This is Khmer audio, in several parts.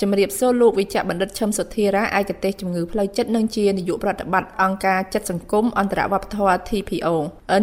ជំរាបសួរលោកវិជ្ជបណ្ឌិតឈឹមសុធារាឯកទេសជំងឺផ្លូវចិត្តនិងជានាយកប្រតិបត្តិអង្គការចិត្តសង្គមអន្តរវប្បធម៌ TPO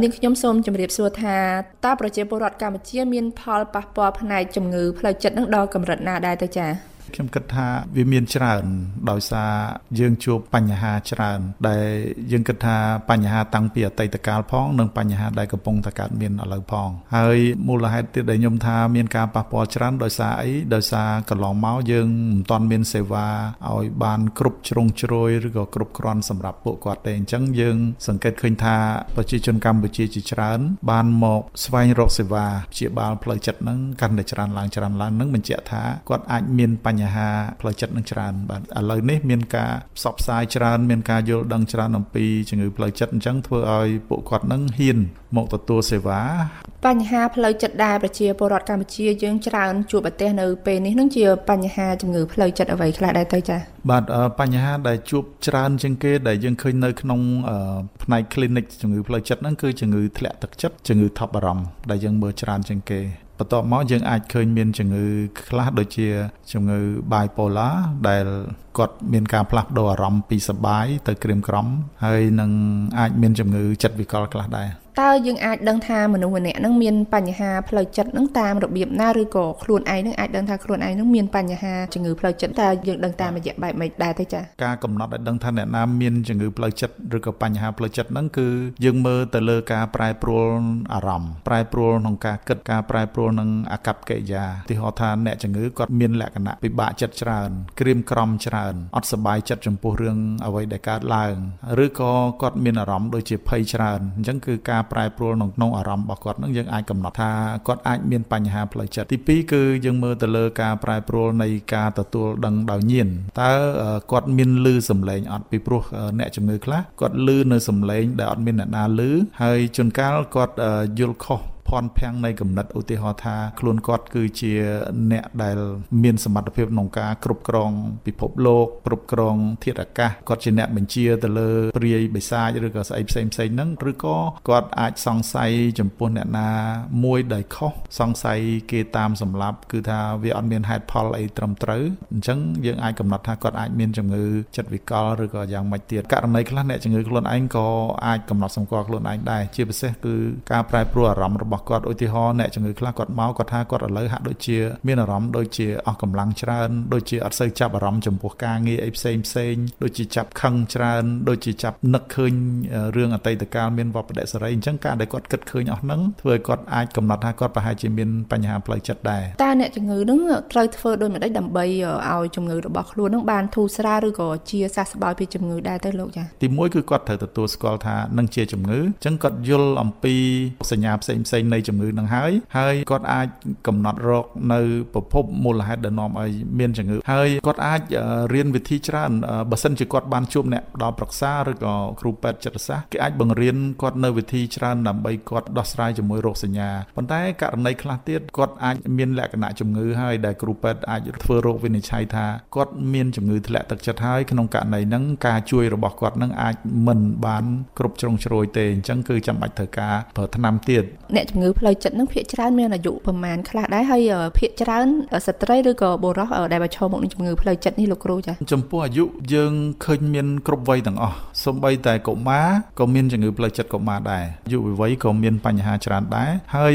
នាងខ្ញុំសូមជម្រាបសួរថាតើប្រជាពលរដ្ឋកម្ពុជាមានផលប៉ះពាល់ផ្នែកជំងឺផ្លូវចិត្តនឹងដល់កម្រិតណាដែរទៅចា៎ ខ្ញុំគិតថាវាមានច្រើន ដោយសារយើងជួបបញ្ហាច្រើន ដែលយើងគិតថាបញ្ហាតាំងពីអតីតកាលផងនិងបញ្ហាដែលកំពុងតែកើតមានឥឡូវផងហើយមូលហេតុទៀតដែលខ្ញុំថាមានការប៉ះពាល់ច្រើនដោយសារអីដោយសារកន្លងមកយើងមិនទាន់មានសេវាឲ្យបានគ្រប់ជ្រុងជ្រោយឬក៏គ្រប់គ្រាន់សម្រាប់ពួកគាត់ទេអញ្ចឹងយើងសង្កេតឃើញថាប្រជាជនកម្ពុជាជាច្រើន បានមកស្វែងរកសេវាព្យាបាលផ្លូវចិត្តហ្នឹងកាន់តែច្រើនឡើងច្រើនឡើងនឹងបញ្ជាក់ថាគាត់អាចមានបញ្បញ្ហាផ្លូវចិត្តនឹងច្រើនបាទឥឡូវនេះមានការផ្សព្វផ្សាយច្រើនមានការយល់ដឹងច្រើនអំពីជំងឺផ្លូវចិត្តអញ្ចឹងធ្វើឲ្យពួកគាត់នឹងហ៊ានមកទទួលសេវា បញ្ហាផ្លូវចិត្តដែរប្រជាពលរដ្ឋកម្ពុជាយើងច្រើនជួបប្រទះនៅពេលនេះនឹងជាបញ្ហាជំងឺផ្លូវចិត្តអ្វីខ្លះដែរទៅចា៎បាទបញ្ហាដែលជួបច្រើនជាងគេដែលយើងឃើញនៅក្នុងផ្នែក clinic ជំងឺផ្លូវចិត្តហ្នឹងគឺជំងឺធ្លាក់ទឹកចិត្តជំងឺថប់បារម្ភដែលយើងមើលច្រើនជាងគេបន្ទាប់មកយើងអាចឃើញមានជំងឺខ្លះដូចជាជំងឺ bipolar ដែលគាត់មានការផ្លាស់ប្ដូរអារម្មណ៍ពីសបាយទៅក្រៀមក្រំហើយនឹងអាចមានជំងឺចិត្តវិកលខ្លះដែរ តើយើងអាចដឹងថាមនុស្សម្នាក់នឹងមានបញ្ហាផ្លូវចិត្តនឹងតាមរបៀបណាឬក៏ខ្លួនឯងនឹងអាចដឹងថាខ្លួនឯងនឹងមានបញ្ហាជំងឺផ្លូវចិត្តតើយើងដឹងតាមរយៈបែបម៉េចដែរទេចា៎ការកំណត់ឲ្យដឹងថាអ្នកណាមានជំងឺផ្លូវចិត្តឬក៏បញ្ហាផ្លូវចិត្តហ្នឹងគឺយើងមើលទៅលើការប្រែប្រួលអារម្មណ៍ប្រែប្រួលក្នុងការគិតការប្រែប្រួលនឹងអាកប្បកិរិយាទីហោថាអ្នកជំងឺគាត់មានលក្ខណៈពិបាកចិត្តច្រើនក្រៀមក្រំច្រើនអត់សប្បាយចិត្តចំពោះរឿងអ្វីដែលកើតឡើងឬក៏គាត់មានអារម្មណ៍ដូចជាភ័យច្រើនអញ្ចឹងគឺការប្រែប្រួលក្នុងក្នុងអារម្មណ៍របស់គាត់នឹងយើងអាចកំណត់ថាគាត់អាចមានបញ្ហាផ្លូវចិត្តទី2គឺយើងមើលទៅលើការប្រែប្រួលនៃការទទួលដឹងដោយញៀនតើគាត់មានលឺសំឡេងអត់ពីព្រោះអ្នកជំងឺខ្លះគាត់លឺនៅសំឡេងដែលអត់មានអ្នកណាលឺហើយជួនកាលគាត់យល់ខុស ភ័ន្តភាំងនៃគំនិតឧទាហរណ៍ថាខ្លួនគាត់គឺជាអ្នកដែលមានសមត្ថភាពក្នុងការគ្រប់គ្រងពិភពលោកគ្រប់គ្រងធាតុអាកាសគាត់ជាអ្នកបញ្ជាទៅលើព្រាយបិសាចឬក៏ស្អីផ្សេងផ្សេងហ្នឹងឬក៏គាត់អាចសង្ស័យចំពោះអ្នកណាមួយដែលខុសសង្ស័យគេតាមសម្លាប់គឺថាវាអត់មានហេតុផលអីត្រឹមត្រូវអញ្ចឹងយើងអាចកំណត់ថាគាត់អាចមានជំងឺចិត្តវិកលឬក៏យ៉ាងម៉េចទៀតករណីខ្លះអ្នកជំងឺខ្លួនឯងក៏អាចកំណត់សម្គាល់ខ្លួនឯងដែរជាពិសេសគឺការប្រែប្រួលអារម្មណ៍របស់របស់គាត់ឧទាហរណ៍អ្នកជំងឺខ្លះគាត់មកគាត់ថាគាត់ឥឡូវហាក់ដូចជាមានអារម្មណ៍ដូចជាអស់កម្លាំងច្រើនដូចជាអត់សូវចាប់អារម្មណ៍ចំពោះការងារអីផ្សេងផ្សេងដូចជាចាប់ខឹងច្រើនដូចជាចាប់នឹកឃើញរឿងអតីតកាលមានវបដិសេរីអញ្ចឹងការដែលគាត់គិតឃើញអស់ហ្នឹងធ្វើឲ្យគាត់អាចកំណត់ថាគាត់ប្រហែលជាមានបញ្ហាផ្លូវចិត្តដែរតើអ្នកជំងឺហ្នឹងត្រូវធ្វើដូចម្ដេចដើម្បីឲ្យជំងឺរបស់ខ្លួនហ្នឹងបានធូរស្រាលឬក៏ជាសះស្បើយពីជំងឺដែរទៅលោកចាទីមួយគឺគាត់ត្រូវទទួលស្គាល់ថានឹងជាជំងឺអញ្ចឹងគាត់យល់អំពីសញ្ញាផ្សេងផ្សេងនៃជំងឺនឹងហើយហើយគាត់អាចកំណត់រកនៅប្រភពមូលហេតុដែលនាំឲ្យមានជំងឺហើយគាត់អាចរៀនវិធីច្រើនបើសិនជាគាត់បានជួបអ្នកផ្ដល់ប្រឹក្សាឬក៏គ្រូពេទ្យចិត្តសាស្ត្រគេអាចបង្រៀនគាត់នៅវិធីច្រើនដើម្បីគាត់ដោះស្រាយជាមួយរោគសញ្ញាប៉ុន្តែករណីខ្លះទៀតគាត់អាចមានលក្ខណៈជំងឺហើយដែលគ្រូពេទ្យអាចធ្វើរោគវិនិច្ឆ័យថាគាត់មានជំងឺធ្លាក់ទឹកចិត្តហើយក្នុងករណីហ្នឹងការជួយរបស់គាត់នឹងអាចមិនបានគ្រប់ជ្រុងជ្រោយទេអញ្ចឹងគឺចាំបាច់ត្រូវការប្រើថ្នាំទៀតអ្នកជំងឺផ្លូវចិត្តនឹងភាគច្រើនមានអាយុប្រមាណខ្លះដែរហើយភាគច្រើនស្ត្រីឬក៏បុរសដែលប្រឈមមុខនឹងជំងឺផ្លូវចិត្តនេះលោកគ្រូចា៎ចំពោះអាយុយើងឃើញមានគ្រប់វ័យទាំងអស់សូម្បីតែកុមារក៏មានជំងឺផ្លូវចិត្តកុមារដែរយុវវ័យក៏មានបញ្ហាច្រើនដែរហើយ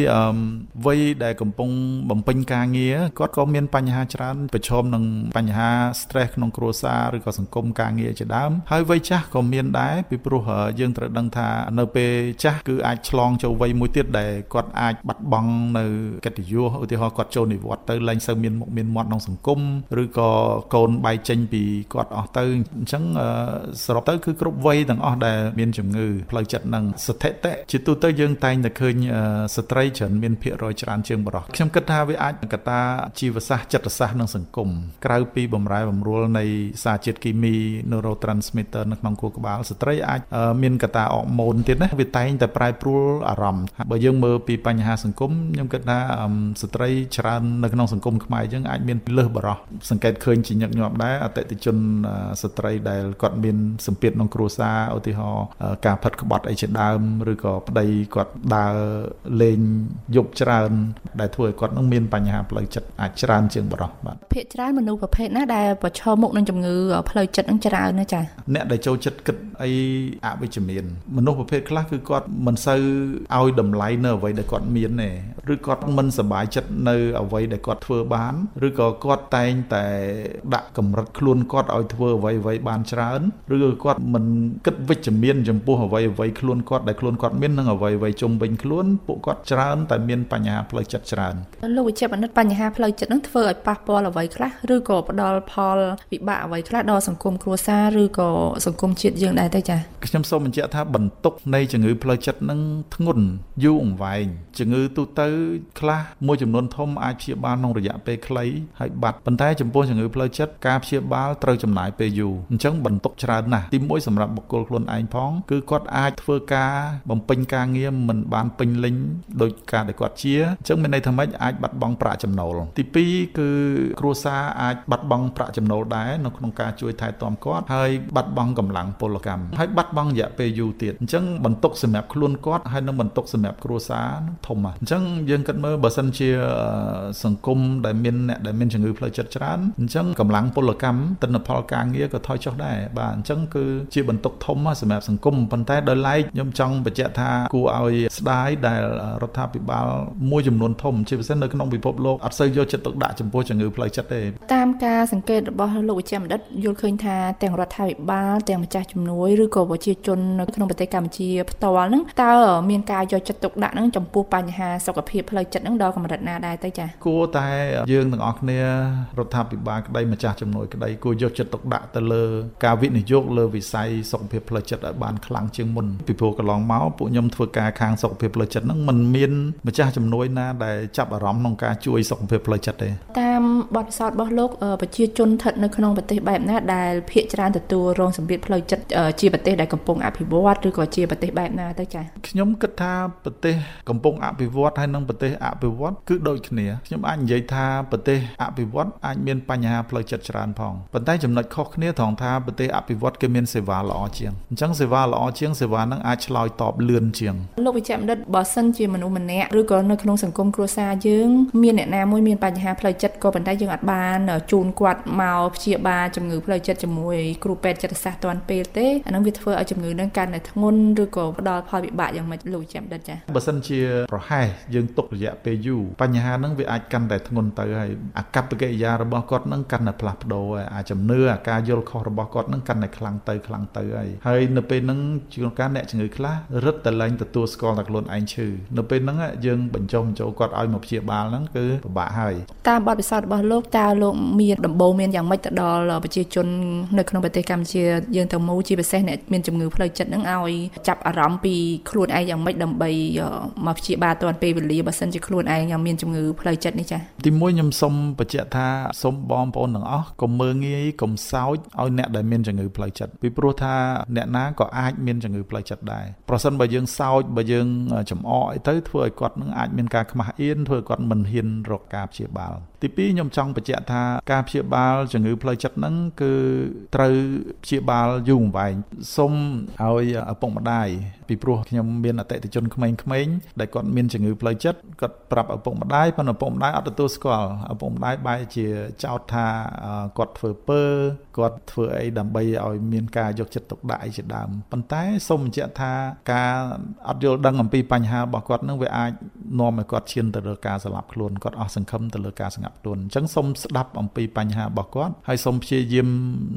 វ័យដែលកំពុងបំពេញការងារគាត់ក៏មានបញ្ហាច្រើនប្រឈមនឹងបញ្ហា stress ក្នុងគ្រួសារឬក៏សង្គមការងារជាដើមហើយវ័យចាស់ក៏មានដែរពីព្រោះយើងត្រូវដឹងថានៅពេលចាស់គឺអាចឆ្លងចូលវ័យមួយទៀតដែលគាត់អាចបាត់បង់នៅកិត្តិយសឧទាហរណ៍គាត់ចូលនិវត្តន៍ទៅលែងសូវមានមុខមានមាត់ក្នុងសង្គមឬក៏កូនបែកចេញពីគាត់អស់ទៅអញ្ចឹងសរុបទៅគឺគ្រប់វ័យទាំងអស់ដែលមានជំងឺផ្លូវចិត្តនឹងស្ថិតិជាទូទៅយើងតែងតែឃើញស្ត្រីច្រើនមានភាគរយច្រើនជាងបុរសខ្ញុំគិតថាវាអាចកត្តាជីវសាស្ត្រចិត្តសាស្ត្រនិងសង្គមក្រៅពីបំរែបំរួលនៃសារជាតិគីមី neurotransmitter នៅក្នុងខួរក្បាលស្ត្រីអាចមានកត្តាអរម៉ូនទៀតណាវាតែងតែប្រែប្រួលអារម្មណ៍បើយើងមើលពីបញ្ហាសង្គមខ្ញុំគិតថាស្ត្រីច្រើននៅក្នុងសង្គមខ្មែរយើងអាចមានលើសបរោះសង្កេតឃើញជាញឹកញាប់ដែរអតិថិជនស្ត្រីដែលគាត់មានសម្ពាធក្នុងគ្រួសារឧទាហរណ៍ការផិតក្បត់អីជាដើមឬក៏ប្តីគាត់ដើរលេងយប់ច្រើនដែលធ្វើឲ្យគាត់នឹងមានបញ្ហាផ្លូវចិត្តអាចច្រើនជាងបរោះបាទភាគច្រើនមនុស្សប្រភេទណាដែលប្រឈមមុខនឹងជំងឺផ្លូវចិត្តនឹងច្រើនណាចាអ្នកដែលចូលចិត្តគិតអីអវិជ្ជមានមនុស្សប្រភេទខ្លះគឺគាត់មិនសូវឲ្យតម្លៃនៅអ្វីដែលគាត់មានទេឬគាត់មិនសប្បាយចិត្តនៅអ្វីដែលគាត់ធ្វើបានឬក៏គាត់តែងតែដាក់កម្រិតខ្លួនគាត់ឲ្យធ្វើអ្វីអ្វីបានច្រើនឬក៏គាត់មិនគិតវិជ្ជមានចំពោះអ្វីអ្វីខ្លួនគាត់ដែលខ្លួនគាត់មាននិងអ្វីអ្វីជុំវិញខ្លួនពួកគាត់ច្រើនតែមានបញ្ហាផ្លូវចិត្តច្រើនលោកវិជ្ជាបណ្ឌិតបញ្ហាផ្លូវចិត្តនឹងធ្វើឲ្យប៉ះពាល់អ្វីខ្លះឬក៏ផ្ដល់ផលវិបាកអ្វីខ្លះដល់សង្គមគ្រួសារឬក៏សង្គមជាតិយើងដែរទេចា៎ខ្ញុំសូមបញ្ជាក់ថាបន្ទុកនៃជំងឺផ្លូវចិត្តនឹងធ្ងន់យូរអង្វែងជំងឺទូទៅខ្លះមួយចំនួនធំអាចព្យាបាលក្នុងរយៈពេលខ្លីហើយបាត់ប៉ុន្តែចំពោះជំងឺផ្លូវចិត្តការព្យាបាលត្រូវចំណាយពេលយូរអញ្ចឹងបន្ទុកច្រើនណាស់ទីមួយសម្រាប់បុគ្គលខ្លួនឯងផង គឺគាត់អាចធ្វើការបំពេញការងារមិនបានពេញលេញដោយការដែលគាត់ជាអញ្ចឹងមានន័យថាម៉េចអាចបាត់បង់ប្រាក់ចំណូលទី2គឺគ្រួសារអាចបាត់បង់ប្រាក់ចំណូលដែរនៅក្នុងការជួយថែទាំគាត់ហើយបាត់បង់កម្លាំងពលកម្មហើយបាត់បង់រយៈពេលយូរទៀតអញ្ចឹងបន្ទុកសម្រាប់ខ្លួនគាត់ហើយនឹងបន្ទុកសម្រាប់គ្រួសារធំអញ្ចឹងយើងគិតមើលបើសិនជាសង្គមដែលមានអ្នកដែលមានជំងឺផ្លូវចិត្តច្រើនអញ្ចឹងកម្លាំងពលកម្មទិន្នផលការងារក៏ថយចុះដែរបាទអញ្ចឹងគឺជាបន្ទុកធំសម្រាប់សង្គមប៉ុន្តែដោយឡែកខ្ញុំចង់បញ្ជាក់ថាគួរឲ្យស្ដាយដែលរដ្ឋាភិបាលមួយចំនួនធំជាពិសេសនៅក្នុងពិភពលោកអត់សូវយកចិត្តទុកដាក់ចំពោះជំងឺផ្លូវចិត្តទេតាមការសង្កេតរបស់លោកវិជ្ជាបណ្ឌិតយល់ឃើញថាទាំងរដ្ឋាភិបាលទាំងម្ចាស់ជំនួយឬក៏ប្រជាជននៅក្នុងប្រទេសកម្ពុជាផ្ទាល់ហ្នឹងតើមានការយកចិត្តទុកដាក់ហ្នឹងចំពោះបញ្ហាសុខភាពផ្លូវចិត្តហ្នឹងដល់កម្រិតណាដែរទៅចា៎គួរតែយើងទាំងអស់គ្នារដ្ឋាភិបាលក្តីម្ចាស់ជំនួយក្តីគួរយកចិត្តទុកដាក់ទៅលើការវិនិយោគលើវិស័យសុខភាពផ្លូវចិត្តឲ្យបានខ្លាំងជាងមុនពីព្រោះកន្លងមកពួកខ្ញុំធ្វើការខាងសុខភាពផ្លូវចិត្តហ្នឹងมันមានម្ចាស់ជំនួយណាដែលចាប់អារម្មណ៍ក្នុងការជួយសុខភាពផ្លូវចិត្តទេតាមបទពិសោធន៍របស់លោកប្រជាជនស្ថិតនៅក្នុងប្រទេសបែបណាដែលភាគច្រើនទទួលរងសម្ពាធផ្លូវចិត្តជាប្រទេសដែលកំពុងអភិវឌ្ឍឬក៏ជាប្រទេសបែបណាទៅចា៎ខ្ញុំគិតថាប្រទេសកំពុងអភិវឌ្ឍហើយនិងប្រទេសអភិវឌ្ឍគឺដូចគ្នាខ្ញុំអាចនិយាយថាប្រទេសអភិវឌ្ឍអាចមានបញ្ហាផ្លូវចិត្តច្រើនផងប៉ុន្តែចំណុចខុសគ្នាត្រង់ថាប្រទេសអភិវឌ្ឍគេមានសេវាល្អជាងអញ្ចឹងសេវាល្អជាងសេវានឹងអាចឆ្លើយតបលឿនជាងលោកវិជ្ជបណ្ឌិតបើសិនជាមនុស្សម្នាក់ឬក៏នៅក្នុងសង្គមគ្រួសារយើងមានអ្នកណាមួយមានបញ្ហាផ្លូវចិត្តក៏ប៉ុន្តែយើងអាចបានជូនគាត់មកព្យាបាលជំងឺផ្លូវចិត្តជាមួយគ្រូពេទ្យចិត្តសាស្ត្រទាន់ពេលទេអានឹងវាធ្វើឲ្យជំងឺនឹងកាន់តែធ្ងន់ឬក៏ផ្ដល់ផលវិបាកយ៉ាងម៉េចលោកចាំដិតចាបើសិនជាប្រហែសយើងទុករយៈពេលយូរបញ្ហានឹងវាអាចកាន់តែធ្ងន់ទៅហើយអាកប្បកិរិយារបស់គាត់នឹងកាន់តែផ្លាស់ប្ដូរហើយអាជំនឿអាការយល់ខុសរបស់គាត់នឹងកាន់តែខ្លាំងទៅខ្លាំងទៅហើយហើយនៅពេលហ្នឹងជួនកាលអ្នកជំងឺខ្លះរឹតតែឡើងទទួលស្គាល់តែខ្លួនឯងឈឺនៅពេលហ្នឹងយើងបញ្ចុះបញ្ចូលគាត់ឲ្យមកព្យាបាលហ្នឹងគឺពិបាកហើយតាមបទពិសោធន៍របស់លោកតើលោកមានដំបូងមានយ៉ាងម៉េចទៅដល់ប្រជាជននៅក្នុងប្រទេសកម្ពុជាយើងទាំងមូលជាពិសេសអ្នកមានជំងឺផ្លូវចិត្តហ្នឹងឲ្យចាប់អារម្មណ៍ពីខ្លួនឯងយ៉ាងម៉េចដើម្បីមកព្យាបាលទាន់ពេលវេលាបើសិនជាខ្លួនឯងយ៉ាងមានជំងឺផ្លូវចិត្តនេះចា៎ទីមួយខ្ញុំសូមបញ្ជាក់ថាសូមបងប្អូនទាំងអស់កុំមើងងាយកុំសោចឲ្យអ្នកដែលមានជំងឺផ្លូវចិត្តពីព្រោះថាអ្នកណាក៏អាចមានជំងឺផ្លូវចិត្តដែរប្រសិនបើយើងសោចបើយើងចំអកអីទៅធ្វើឲ្យគាត់នឹងអាចមានការខ្មាស់អៀនធ្វើឲ្យគាត់មិនហ៊ានរកការព្យាបាល ទី2ខ្ញុំចង់បញ្ជាក់ថាការព្យាបាលជំងឺផ្លូវចិត្តហ្នឹងគឺត្រូវព្យាបាលយូរអង្វែងសូមឲ្យឪពុកម្ដាយពីព្រោះខ្ញុំមានអតិថិជនក្មេងៗដែលគាត់មានជំងឺផ្លូវចិត្តគាត់ប្រាប់ឪពុកម្ដាយប៉ុន្តែឪពុកម្ដាយអត់ទទួលស្គាល់ឪពុកម្ដាយបែរជាចោទថាគាត់ធ្វើពើគាត់ធ្វើអីដើម្បីឲ្យមានការយកចិត្តទុកដាក់អីជាដើមប៉ុន្តែសូមបញ្ជាក់ថាការអត់យល់ដឹងអំពីបញ្ហារបស់គាត់នឹងវាអាច នាំឲ្យគាត់ឈានទៅលើការស្លាប់ខ្លួនគាត់អស់សង្ឃឹមទៅលើការស្ងាត់ខ្លួនអញ្ចឹងសូមស្ដាប់អំពីបញ្ហារបស់គាត់ហើយសូមព្យាយាម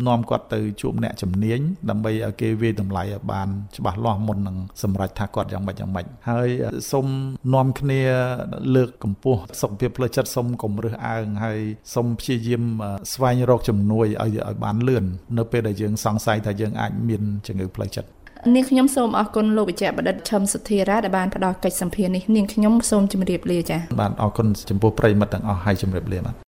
នាំគាត់ទៅជួបអ្នកជំនាញដើម្បីឲ្យគេវាយតម្លៃឲ្យបានច្បាស់លាស់មុននឹងសម្រេចថាគាត់យ៉ាងម៉េចយ៉ាងម៉េចហើយសូមនាំគ្នាលើកកម្ពស់សុខភាពផ្លូវចិត្តសូមកុំរើសអើងហើយសូមព្យាយាមស្វែងរកជំនួយឲ្យឲ្យបានលឿននៅពេលដែលយើងសង្ស័យថាយើងអាចមានជំងឺផ្លូវចិត្ត នាងខ្ញុំសូមអរគុណលោកវិជ្ជបណ្ឌិតឈឹមសុធារាដែលបានផ្ដល់កិច្ចសម្ភារនេះនាងខ្ញុំសូមជម្រាបលាចា៎បាទអរគុណចំពោះប្រិយមិត្តទាំងអស់ហើយជម្រាបលាបាទ